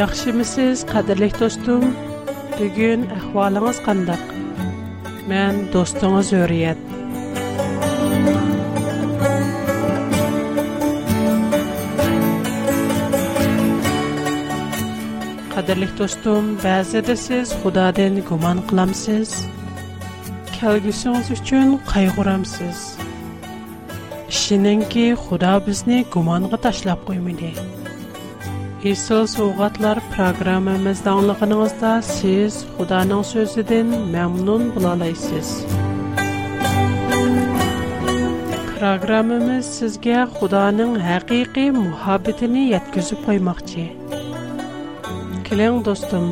Яхшымысыз, қадірлік достым? Бүгін әхвалыңыз қандақ? Мен достыңыз Өриет. Қадірлік достым, бәзіде сіз Құдадан гуман қыламсыз. Кәлгісіңіз үшін қайғырамсыз. Ішінен ки Құда бізні гуманға ташлап қоймайды. Esa sowgatlar programmamyzda anlaşanyňyzda siz Hudanyň sözüden memnun bolalaýsyz. Programmamyz sizge Hudanyň häqiqi muhabbetini ýetkezip goýmakçy. Kileň dostum,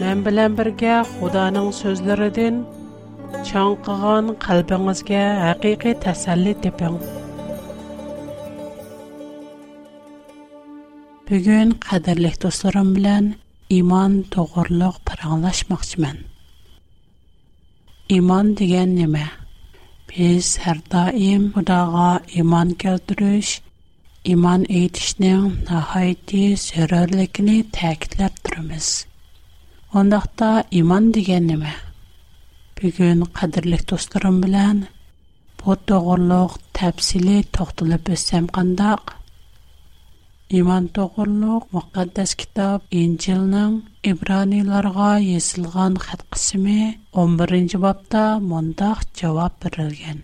men bilen birge Hudanyň sözlerinden çaňkygan galbyňyzga häqiqi täsälli tapyň. Бүгін қадірлік достарым білән иман тоғырлық параңлашмақчымын. Иман деген неме? Біз әр даим Құдаға иман келтіріш, иман етішнің нахайты сөрлікіні тәкітләп тұрмыз. Ондақта иман деген неме? Бүгін қадірлік достарым білән, бұл тоғырлық тәпсілі тоқтылып өссәм қандақ – iymon to'g'irliq muqaddas kitob injilning ibraniylarga yesilgan xat qismi 11 bobda mundoq javob berilgan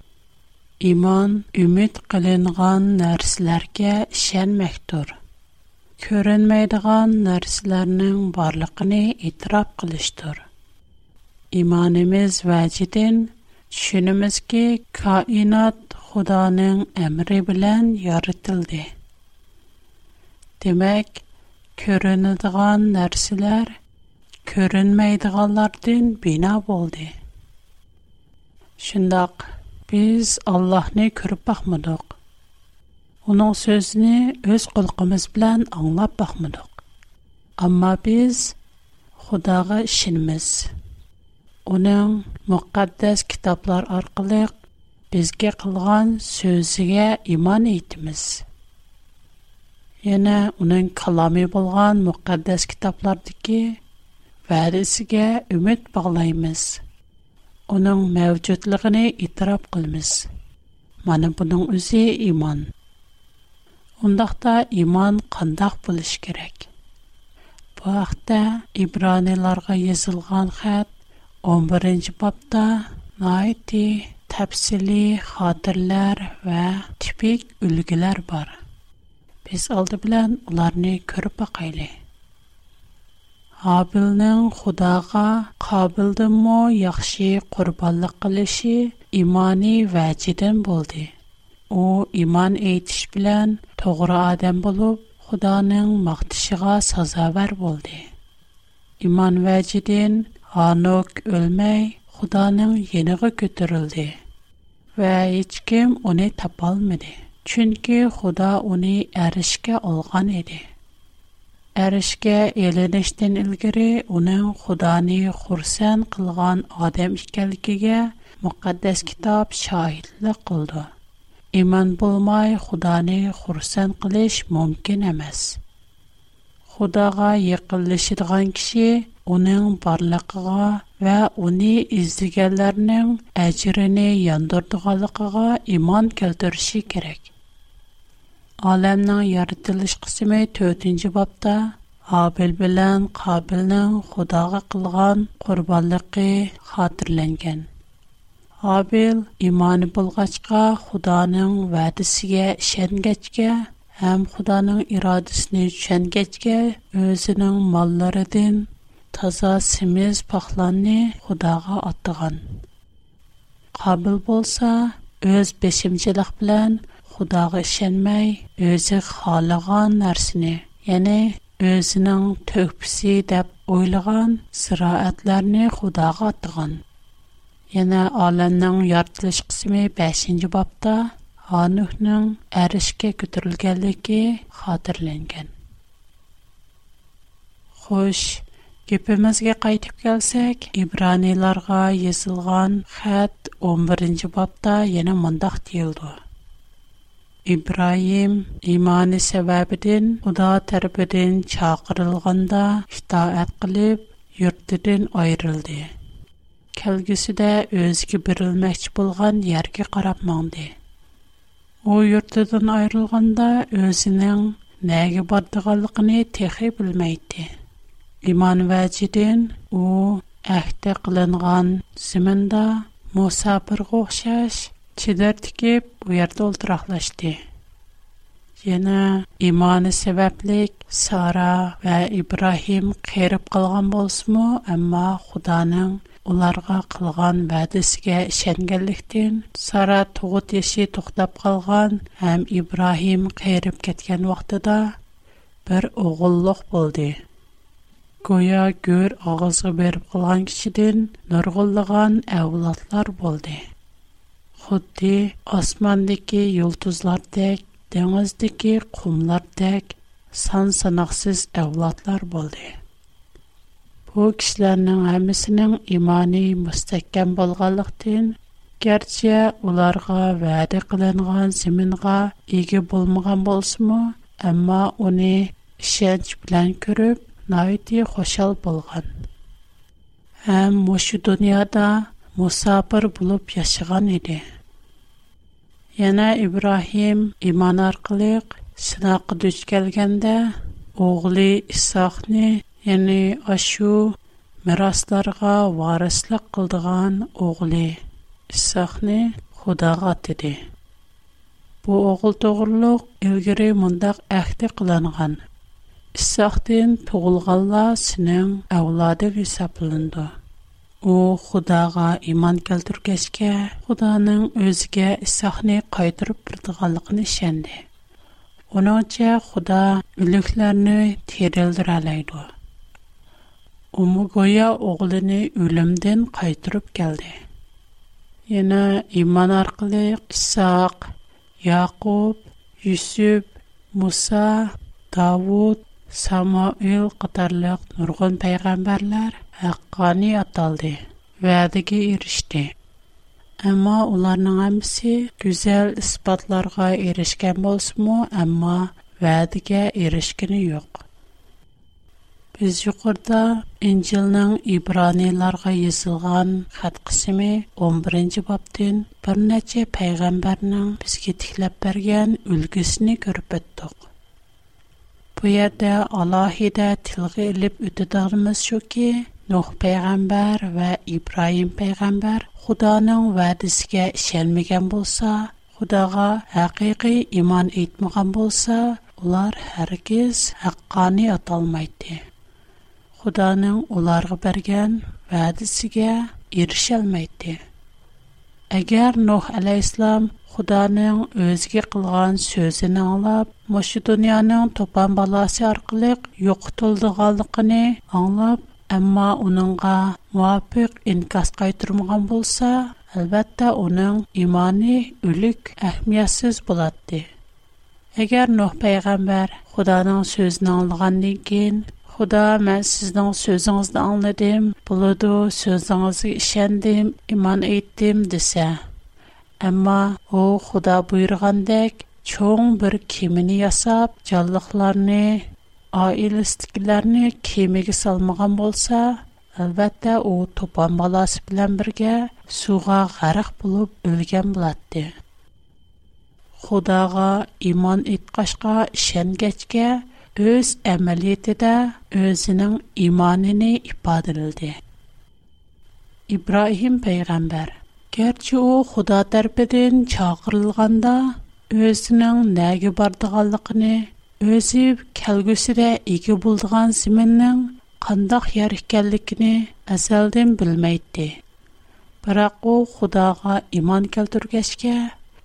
iymon umid qilingan narsalarga ishonmakdir ko'rinmaydigan narsalarning borligini e'tirof qilishdir imonimiz vajidan tushunimizki koinot xudoning amri bilan yoritildi Демәк, көрінідіған нәрселер көрінмейдіғалардың бина болды. Шындақ, біз Аллахны көріп бақмадық. Оның сөзіні өз құлқымыз білән аңлап бақмадық. Амма біз Құдағы ішініміз. Оның мұқаддәс кітаплар арқылық бізге қылған сөзіге иман Яна уның калами болған муқаддас китаплардыки варисіге үмит бағлаймыз. Уның мәуцудлығыни итарап қылмыз. Маны бұның үзи иман. Ундахта иман қандах болиш керек. Бу ахта ибраниларға езілған хат 11-ж бапта наиди тапсили, хатырлар ва типик үлгілар бар. biz aldı bilen onlarını körüp bakaylı. Habilnin xudaga qabildi mo yaxşi qurballıq qilishi imani vacidin boldi. O iman eytish bilen toğra adam bolub, xudanin maqtishiga sazavar boldi. İman vacidin anok ölmey, xudanin yenigi götürüldi. Ve hiç kim onu tapalmidi. Чөнки Худа уни әришкә алган иде. Әришкә еленештен илгәре уның Худаны хурсан кылган адам икәнлегегә мөхәддәс китап шаһидлык кылды. Иман булмай Худаны хурсан кылыш мөмкин эмас. Худага якынлашырган кеше уның барлыгыга ва уни издигәнләрнең әҗрене яндырдыганлыгыга иман келтерүше кирәк. olamning yaratilish qismi 4 bobda Habil bilan Qabilning Худога qilgan qurbonligi xotirlangan. Habil imoni bo'lg'achqa Xudoning va'dasiga ishongachga ham Xudoning irodasini tushungachga o'zining mollaridan toza semiz paxlanni Худога otgan. Кабил bo'lsa o'z beshimchilik bilan xudoga ishonmay o'zi xohlagan narsani ya'ni o'zining to'pisi deb o'ylagan ziroatlarni xudoga otgan yana olamning yoritilish qismi beshinchi bobda Hanuhning arishga ko'tarilganligi xotirlangan xo'sh Gepimizge qaytib kelsek, İbranilarga yazılgan xat 11-ci babda yana mındaq deyildi. İbrahim imani səbəbidin Xuda tərəfindən çağırılğanda itaat qılıb yurtdan ayrıldı. Kəlgüsüdə özünə birilməkçi bolğan yerə qarab məndi. O yurtdan ayrılğanda özünün nəyə bardığanlığını texi bilməydi. İman vəcidin o əhdə qılınğan zimində musafirə oxşaş Шидар тикип, у ярды ол трахлашди. Яна, иманы себаблик Сара ва Ибрахим кайрып қалған болс му, амма Худаның оларға қалған ба дызге шенгэллихтін, Сара туғы теши туқтап қалған, ам Ибрахим кайрып кеткен вақтыда бір оғылық болди. Гоя гер ағызы беріп қалан Һәтте, осман дике йолтузлар тәк, дәнәздә дике, кумлар тәк, сан-санаксүз әвлатлар булды. Бу кишләрнең һәммесенің иманәй мостекем булганлыктын, керчә уларга вадә кылынган семингә иге булмаган булсымы, әмма үни шәйт белән күреп, нәтиҗә хошел булган. Һәм мошы дөньяда Яна Ибрахим иман аркылык сынак дүч келгәндә оглы Исахны, яни Ашу мирасларга варислык кылдыган оглы Исахны Худага тиде. Бу огыл тогырлык илгәре мондак әхте кыланган. Исахтен тугылганлар синең авлады гысаплынды. О, Худага иман келтүргәчкә, Худаның өзгә исәхне кайтырып бердигәнлыгын ишенде. Оныңчә Худа үлекләрне терелдір алайды. Умугоя оглыны үлемдән кайтырып келді. Яна иман арқылы Құсақ, Яқуб, Юсуп, Муса, Давуд, Samuel qatarlıq nurgun peyğəmbərlər haqqani ataldı, vədəgə erişdi. Amma onların hamısı gözəl isbatlarga erişkən bolsunmu, amma vədəgə erişkini yox. Biz yuqurda İncilning İbranilarga yazılgan xat qismi 11-ci babdan bir neçə peyğəmbərnin bizə tikləb bergen ülgüsünü görüb Бу ярдә алаһидә тилгә илеп үтәдәрмиз шуки, Нух пәйгамбәр ва Ибраһим пәйгамбәр Худоның вәдисегә ишәлмәгән булса, Худога хакыйкы иман әйтмәгән булса, улар һәркез хаққаны аталмайды. Худоның уларга бергән вәдисегә ирешә Әгәр Нух алейхиссалам Худаның өзге кылган сөзен аңлап, мошы дөньяның топан баласы аркылы юктылдыганлыгын аңлап, әмма уныңга муафик инкас кайтырмаган булса, әлбәттә уның иманы үлек әһмиятсез булатты. Әгәр Нух пәйгамбер Худаның сөзен Xudo, mən sizning so'zingizni anladim, bo'ladi, so'zingizga ishendim, iman etdim desa. Ammo u Xudo buyurgandek cho'ng bir kemini yasab, jonliqlarni, oilasidagilarni kemiga solmagan bo'lsa, albatta u to'pon balasi bilan birga suvga g'arq bo'lib o'lgan bo'ladi. Xudoga iymon etqashqa ishongachga Өз әмалете дә özенең иманене ипдарды. Ибраһим пәйгамбер керчу Худа төрпеден чакырылганда özенең нәгә бардыгын, өсеп калгысы дә иге булдыгын сименнең кандак ярикәнлекне әзелдән белмәйтти. Һәм ул Худага иман кэлтүргәшкә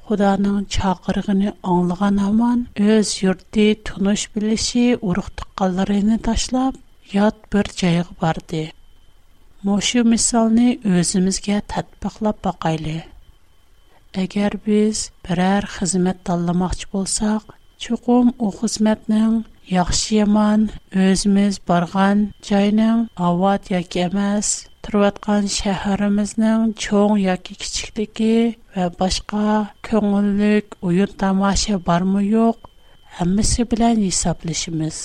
Xudanın çağırığını anlayan aman öz yurdu tunuş bilişi uruq tuqqanlarını taşlap yat bir joyga bardı. Moşu misalni özümüzge tatbiqlab baqaylı. Əgər biz birər xizmət tanlamaqçı bolsaq, çuqum o xizmətnin yaxşı yaman özümüz barğan joyning avad yoki turayotgan shaharimizning cho'ng yoki kichikligi va boshqa ko'ngillik o'yin tomosha bormi yo'q hammasi bilan hisoblashimiz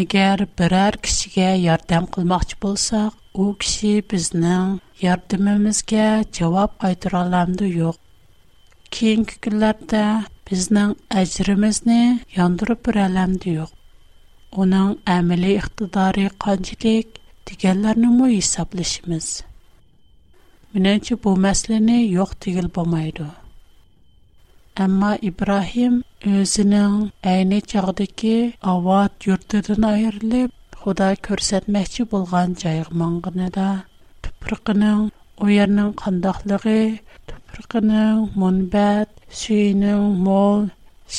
agar biror kishiga yordam qilmoqchi bo'lsak u kishi bizning yordamimizga javob qaytara olamdi yo'q keyingi kunlarda bizning ajrimizni yondirib beralamdi yo'q uning amaliy iqtidori qanchalik дигәнләрне мо исәплешмиз. Менәчә бу мәсьәләне юк дигел булмайды. Әмма Ибрахим өзенең әйне чагыдагы авад йортыдан айырылып, Худа көрсәтмәкче булган җайык маңгына да тупрыкның у ярның кандахлыгы, тупрыкның мөнбәт, сүйенең мол,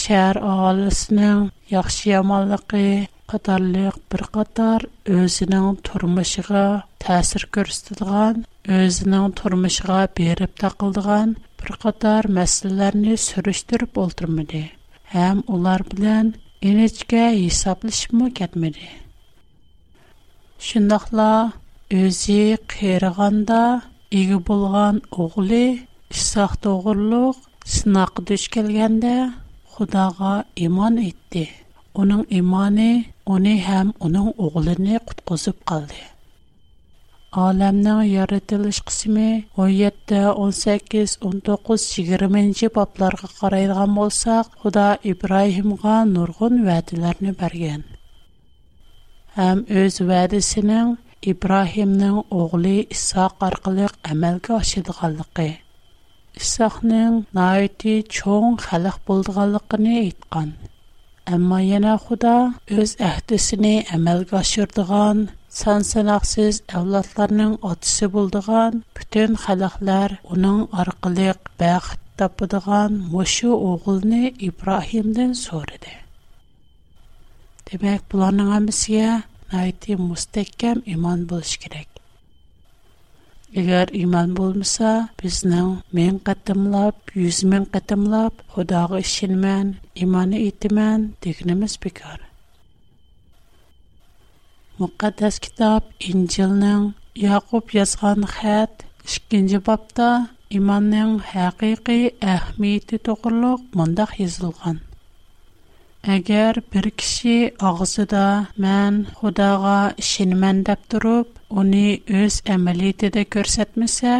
шәр агалысының яхшы ямаллыгы, қатарлық бір қатар өзінің тұрмышыға тәсір көрсетілген, өзінің тұрмышыға беріп тақылдыған bir qator masalalarni surishtirib o'ltirmadi ham ular bilan ingichka hisoblashibmi ketmadi shundoqla o'zi qerig'anda ega bo'lgan o'g'li isoh to'g'riliq sinoqqa duch kelganda xudoga iymon etdi uning imoni uni ham uning o'g'lini qutqizib qoldi olamning yaratilish qismi 17 18 19 20 boblarga qaraydigan bo'lsak xudo ibrohimga nurg'un va'dalarni bergan ham o'z va'dasining ibrohimning o'g'li isoq orqali amalga oshadiganligi isoqning noiti cho'ng xalq bo'lganligini aytgan Әмма яна Худа үз әхтисене әмәлгә ашырдыган, сан санаксыз авлатларның атысы булдыган, бүтән халыклар уның аркылык бәхт тапыдыган мошу оғылны Ибрахимдан сорыды. Демәк, буларның әмісіге найты мустеккәм иман болыш керек. Егер иман болмаса, бизнең мен кәтемләп, 100 мен кәтемләп, Худога ишенмән, иманы итмән дигнемиз бекар. Мукаддас китап Инҗилнең Якуб язган хат 2нче бабта иманның хакыйкый әһмияте тугрылык монда язылган. Әгер бір киши ағзуда мән худаға шенмэндап дуруп, они өз әмалетеде көрсетмесе,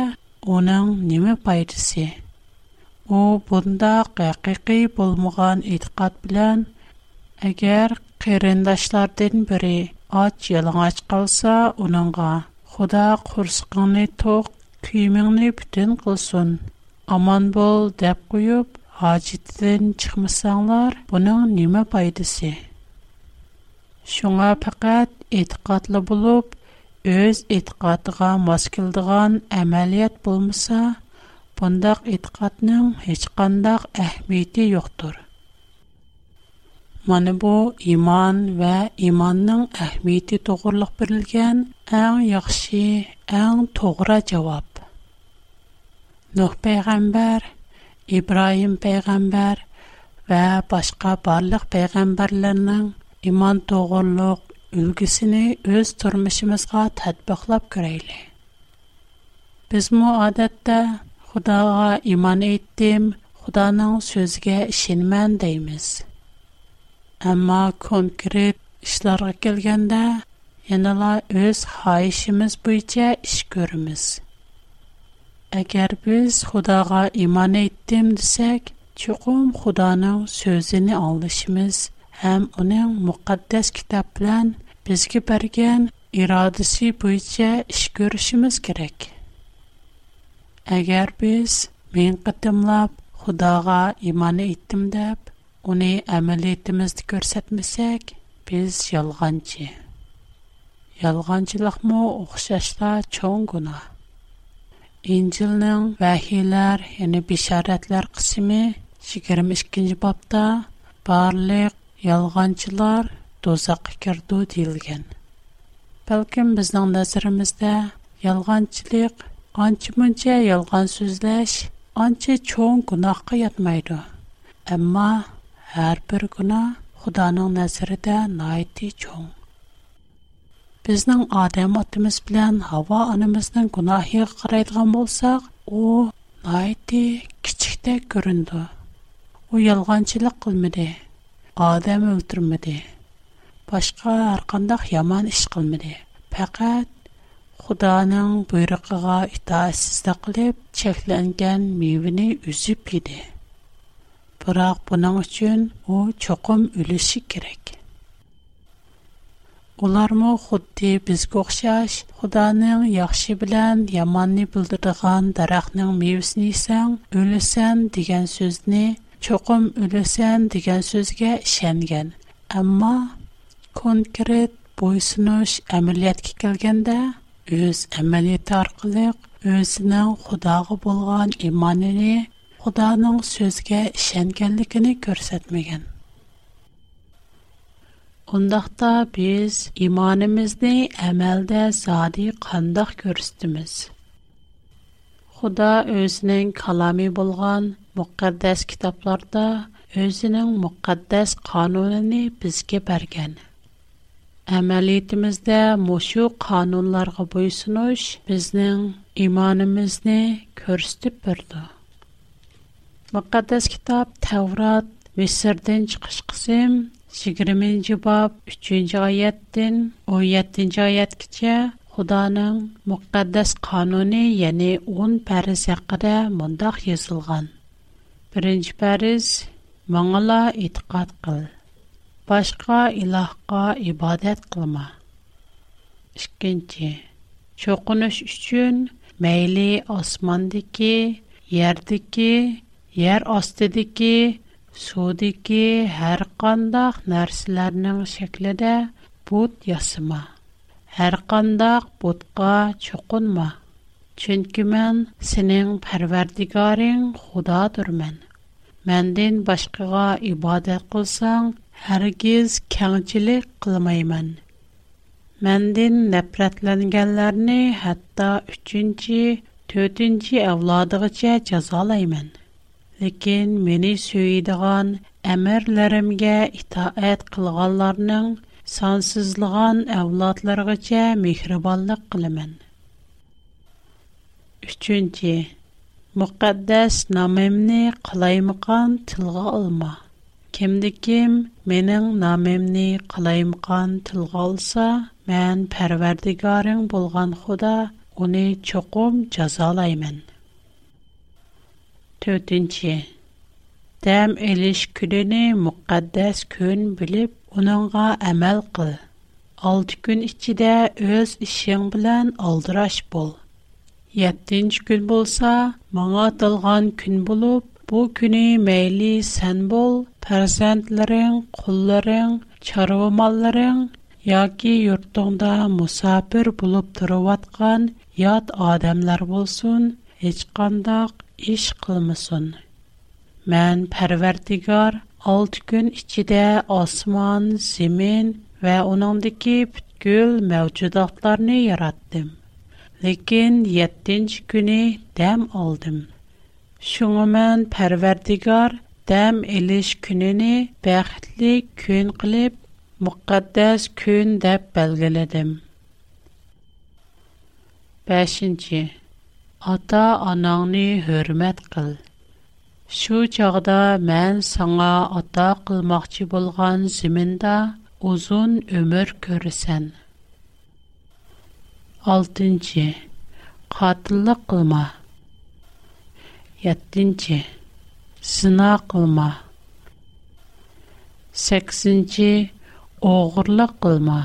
оның неме пайдиси? О, бұнда қақи-қи болмуған итқат білян, Әгер керендашларден біре ач-ялан ач қалса оныңа, худа құрсқыңны тоқ күйміңні бүтін қылсын, аман бол деп куёп, аҗиттен чыкмасаңнар, буның нима файдасы? Шуңа факат иттикатьле булып, үз иттикатына маскылдыган әмалият булмаса, бунда иттикатьнең هیچқандай әһәмияте юктур. Менә бу иман ва иманның әһәмияте турылык бирелгән әм яхшы, әм тугра җавап. Нух пәйгамбәр ibrohim payg'ambar va boshqa barliq payg'ambarlarning iymon to'g'riliq ulgusini o'z turmushimizga tadbiqlab ko'raylik bizmu odatda xudoga iymon etdim xudoning so'ziga ishonman deymiz ammo konkret ishlarga kelganda yanala o'z xohishimiz bo'yicha ish ko'ramiz Eger biz Xudağa iman etdim desek, чукум Xudana sözini allashimiz hem unen muqaddes kitaplar belen bizge bergen iradisi poyça iş körishimiz kerek. Eger biz men qatymlap Xudağa iman etdim dep, unen amaliyetimizni ko'rsetmesek, biz yalqanchi. Yalqanchilik mu oqshashda İncilnin vəhilər, yəni bişarətlər qismi 22-ci babda barlıq yalğancılar dozaq kirdu deyilgən. Bəlkəm bizdən nəzirimizdə yalğancılıq ancı müncə yalğan sözləş, ancı çoğun günahqı yatmaydı. Əmma hər bir günah xudanın nəzirədə naiti çoğun. bizning odam otimiz bilan havo onamizning gunohiga qaraydigan bo'lsak u noiti kichikdek ko'rindi u yolg'onchilik qilmadi odam o'ltirmadi boshqa har qanday yomon ish qilmadi faqat xudoning buyrug'iga itoatsizlik qilib cheklangan mevani uzib yedi biroq buning uchun u cho'qim o'lishi kerak Құларму, ғудди, біз ғохшаш, Құданың яхши білен, яманни бұлдырдыған дарахның миусни ісан, үлісен, диген сөзни, чоқым үлісен, диген сөзге шенген. Амма, конкрет бойсунуш амилиятки келгенде, үз амалиятар қылық, үзінің Құдағы болған иманини, Құданың сөзге шенгенлигіні көрсетмеген. Ондақта біз иманымызды әмәлдә зады қандақ көрістіміз. Худа өзінің қалами болған мұқаддәс китапларда өзінің мұқаддәс қануныны бізге бәрген. Әмәлетімізді мұшу қанунларға бойсыныш біздің иманымызды көрістіп бірді. Мұқаддәс кітап Тәурат, Мисірден чықыш қысым, Сигиримен джибаб 3-нч айяттин, 17-нч айят киче, Худанын мукаддас кануни, 10-н пэриз яқыра мандах 1-нч пэриз, маңала итқат қыл. Башка илахка ибадет қылма. 2-нч, чо кунуш үшчын, мейли османдики, 3-нч, Судики һәр кандак нәрсәләрнең шәкледә бут ясыма. Һәр кандак бутка чукынма. Чөнки мен синең Пәрвәрдигарың Худадырмын. Мәндән башкага ибадат кылсаң, һәргиз кәңчилек кылмаймын. Мәндән нәфрәтләнгәннәрне хәтта 3нче, 4нче авладыгыча җәзалаймын. Ләкин мине сөйдегән әмерләремгә итаәт кылганларның сансызлыгын әвлатларыгычә мехрибанлык кылымын. 3-нче. Мөхәддәс намемне кылаймыкан тилга алма. Кемди ким менин намемни кылаймкан тилга алса, мен парвардигарың булган Худа уни чоқум жазалаймын. تۆتىنچى دەم ئېلىش كۈنىنى مۇقەددەس كۈن بىلىپ ئۇنىڭغا ئەمەل قىل ئالتە كۈن ئىچىدە ئۆز ئىشىڭ بىلەن ئالدىراش بول يەتتىنچى كۈن بولسا ماڭا ئاتالغان كۈن بولۇپ بۇ كۈنى مەيلى سەن بول پەرزەنتلىرىڭ قۇللىرىڭ چارۋا ماللىرىڭ ياكى يۇرتۇڭدا مۇساپىر بولۇپ تۇرۇۋاتقان يات ئادەملەر بولسۇن ھېچقانداق iş qılmasın. Mən Pərverdigar 6 gün içində osman, zemin və onundakı bütkül mövcudatlarını yaratdım. Lakin 7-ci günü dəm aldım. Şuna mən Pərverdigar dəm eliş gününü bəxtli gün qılıb müqəddəs gün deyə bəlgələdim. 5. ата анаңны хөрмәт кыл. Шу чагда мән саңа ата кылмакчы булган зиминдә узун өмөр көрсән. 6-нче. Катылык кылма. 7-нче. Сына кылма. 8-нче. Огырлык кылма.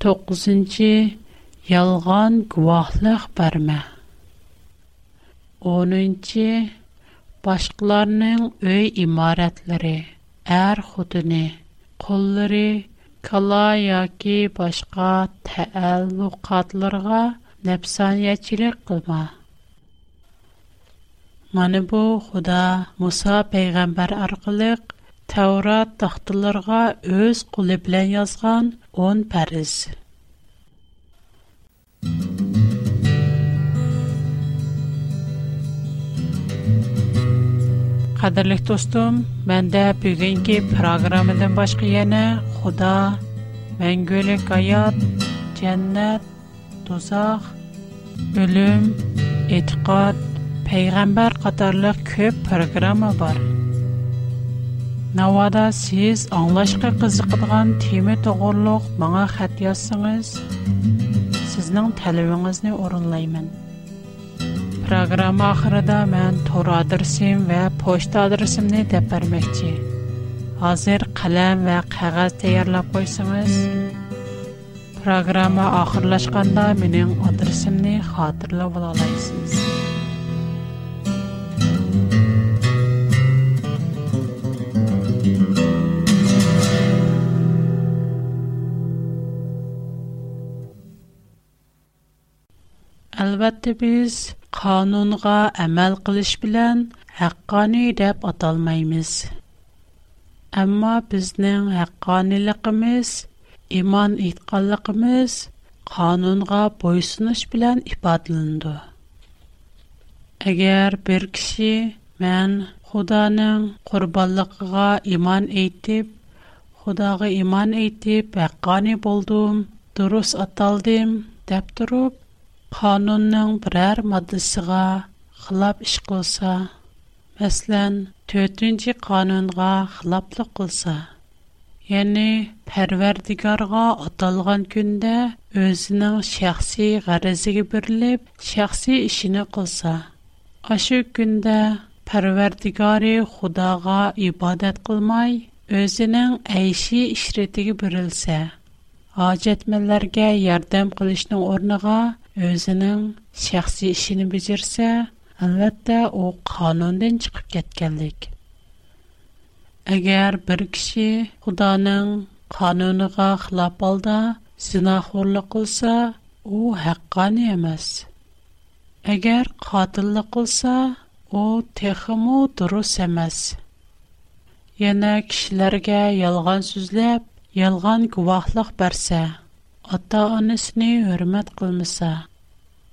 9 ялган гувахлык барма 10 башкаларның үй имиратлары әр худне, куллары, кала яки башка тәәल्लукатларга нәфсани ячлек кылба. Мен бу Худа Муса пәйгамбер аркылы Таврот тахтларыга үз кулы белән 10 Qadirli dostum, menda bu günki programadan başqa yenə xuda, məngəlik, qəyab, cənnət, tuzaq, ölüm, etiqad, peyğəmbər qatarlıq köp proqrama var. Nəvada siz anlaşqı qızıqdıqan tema təğurluq, mənə سزنان تلویزیون از Программа اون لایمن. پروگرام آخر دام من تور آدرسیم و калам آدرسیم кагаз دپر میکی. Программа قلم و کاغذ تیار لپویسیم. Әлбәттә без канунга әмәл килиш белән хаккани дип аталмыйбыз. әмма безнең хакканилыгыбыз, иман итканлыгыбыз канунга боесуч белән ифатләнә. Әгәр бер кеше мен Худаның курбанлыгына иман әитеп, Худага иман әитеп хаккани булдым, дурыс аталдым дип турып qonunning biror moddasiga xilof ish qilsa masalan to'rtinchi qonunga xiloflik qilsa ya'ni parvardigorga atalgan kunda o'zining shaxsiy g'arziga berilib shaxsiy ishini qilsa ashu kunda parvardigori xudoga ibodat qilmay o'zining ayshi ishratiga berilsa hojatmanlarga yordam qilishning o'rniga Өзінің сәқси ішіні бізірсе, әлбәтті о қануынден чықып кеткендік. Әгер бір кіші құданың қануыныға қылап алда, зіна құрлы қылса, о әққаны емес. Әгер қатылы қылса, о текімі дұрыс емес. Ені кішілерге елған сүзіліп, елған күвақлық бәрсе, ата анысыны өрмет қылмыса.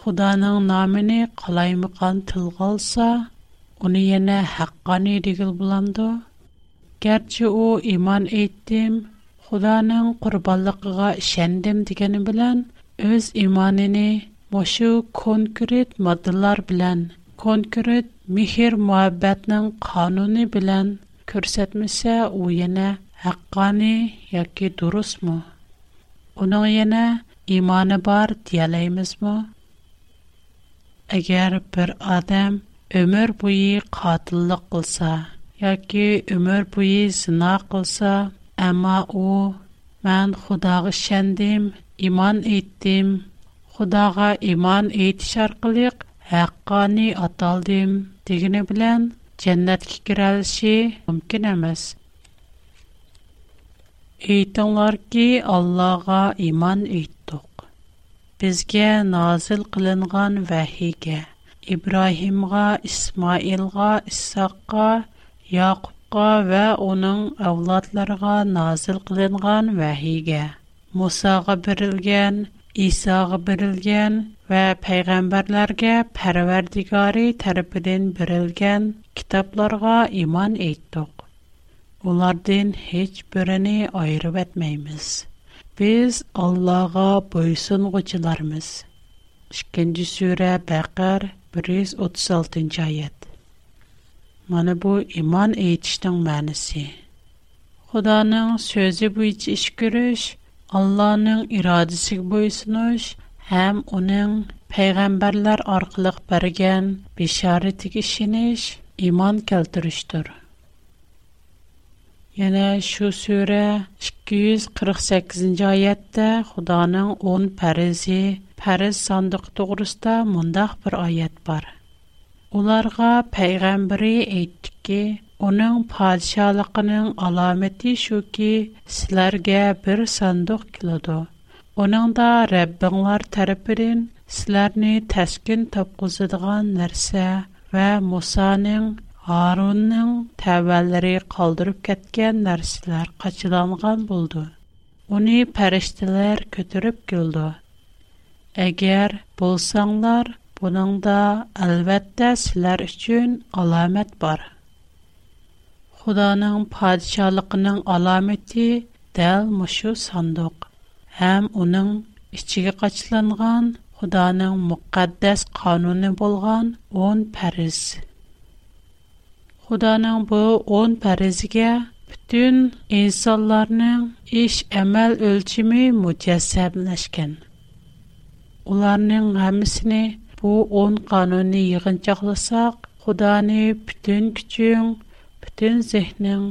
Худаның намыны қалаймыған тылғалса, оны ене хаққаны дегіл бұланды. Герчі о иман еттім, Худаның құрбалықыға шәндім дегені білән, өз иманыны мошу конкурет мадылар білән, конкурет михир муаббәтнің қануны білән көрсетмесе о ене хаққаны яки дұрыс му? Оның ене иманы бар дияләйміз му? Әгәр бер адам өмөр буе хатылык кылса, яки өмөр буе сына кылса, әмма ул мен Худага шәндим, иман иттим, Худага иман итәррәклик, хакканы аталдым дигенә белән дәннәт кирер эш мөмкин эмас. Итәлләр ки Аллаһга иман иттек bizge nazil قلنگان وحیگه ابراهیم غا اسماعیل غا اسحاق غا یعقوب غا و اونن اولاد لرغا نازل قلنگان وحیگه موسا غا برلگن ایسا غا برلگن و ulardan لرگه پروردگاری تربدن برلگن Biz Allah'a boysunğucularımız. 2-ci surə Bəqər 136-cı ayət. Mana bu iman etişdən mənası. Xudanın sözü buyiç iş görüş, Allah'ın iradəsi boysunuş, həm onun peyğəmbərlər arqılıq bərgən bişarətik işiniş, iman keltirişdir. Yenə şu surə 248-ci ayətdə Xudanın 10 fərzi, fərz sandıq toğrusunda mündəq bir ayet bar. Onlara peyğəmbəri etdi ki, onun padşalığının əlaməti şu ki, sizlərə bir sandıq gəlidi. Onun da Rəbbinlər tərəfindən sizlərni təskin tapqızdığı nərsə və Harun'un təvəlləri qaldırıb kətkən nərsilər qaçılanğan buldu. Onu pərəştilər götürüb güldü. Əgər bulsanlar, bunun da əlbəttə sizlər üçün alamət var. Xudanın padişalıqının alaməti dəl muşu sandıq. Həm onun içəyə qaçılanğan Xudanın müqəddəs qanunu bolğan 10 pərəz. Худана бу 10 паразига бүтүн инсонларнын иш-эмэл өлчөмү мутасаблашкан. Уларнын хамىسىне бу 10 каноны ыгынчакласак, Худаны бүтүн күчүн, бүтүн зехнин,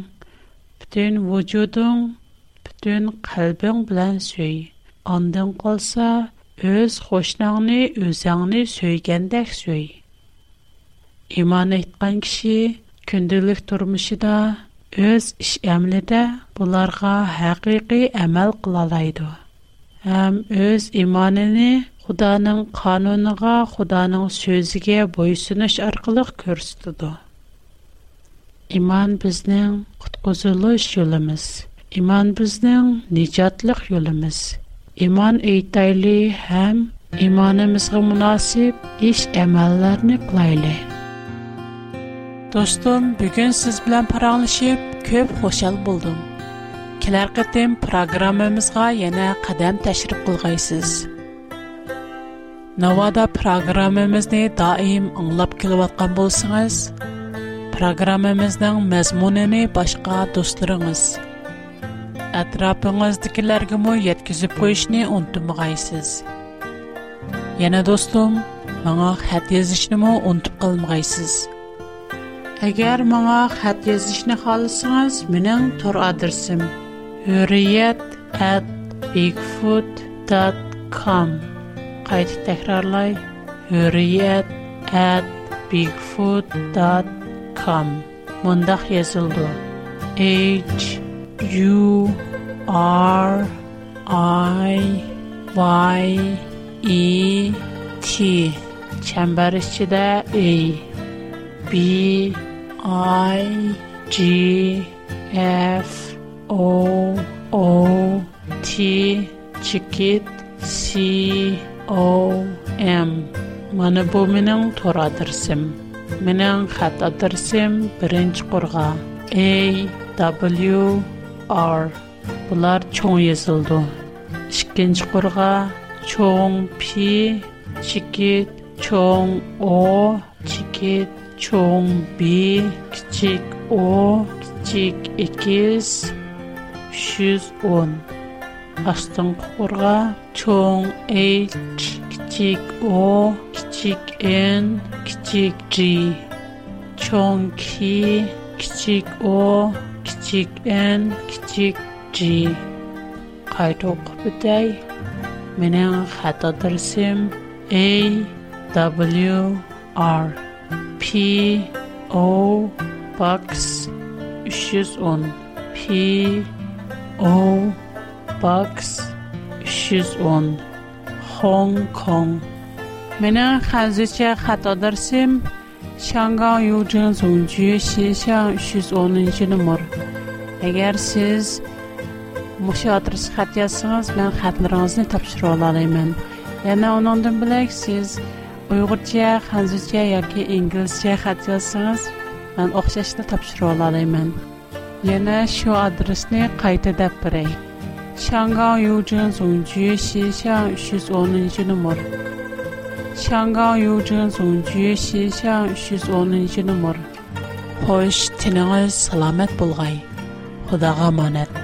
бүтүн вujudун, бүтүн qalбың менен сөй. Андан болсо өз хошнаңны, өз аны сөйгөндөксөй. Иман эткан киши Күнділік турмыши өз іш әмлі де бұларға хақиқи әмэл қылалайды. Хэм өз иманіни худаның қануныға, худаның сөзіге бойсуны шарқылық көрсудыду. Иман біздің қыткозылу үш үліміз, иман біздің ниджатлық үліміз. Иман үйттайли хэм иманымызғы мунасиб іш әмэлләрні қылайли. Dostum, bugün siz bilen paranlaşıp, köp hoşal buldum. Kiler qıtım programımızda yine qadam təşrib qılgaysız. Navada programımızda daim ınlap kilu atqan bulsınız. Programımızda məzmunini başqa dostlarınız. Ətrafınızdakilər gümü yetkizip bu işini Yine dostum, bana xət yazışını unutup Әгәр маңа хат язышны халысыңыз, менің тор адресім үрият at bigfoot.com Қайты тәкрарлай, үрият at bigfoot.com Мұндақ езілді. H-U-R-I-Y-E-T Чәмбәрішчі дә A B-E-T I G F O O T T C O M Mana bu mening tor adresim. Mening xat adresim 1-qurg'a A W R Bular чоң yozildi. 2-qurg'a чоң P Чикит чоң O Чикит чоң Б, кичик О, кичик Икес, 310. Астын құрға чоң H, кичик О, кичик N, кичик G. Чоң К, кичик О, кичик N, кичик G. Қайту құпыдай. Менің хат адресім A, W, R. P O Box 310 P O Box 310 Hong Kong Mina xəzicə xəta dərsəm 香港邮政总局信箱310 nömr. Əgər siz məşə adres xətt yazsanız, mən xətlərinizi tapşıra alarım. Yəni onundan bilək siz uyg'urcha hanzuzcha yoki inglizcha xat yozsangiz man o'xshashni topshirib olalayman yana shu adresni qayta deb beray shangang yujin zunji shishan uch yuz o'ninchi nomer shangao yujin zunji shishan uch yuz o'ninchi nomer xo'sh tiningiz salomat bo'lg'ay xudoga omonat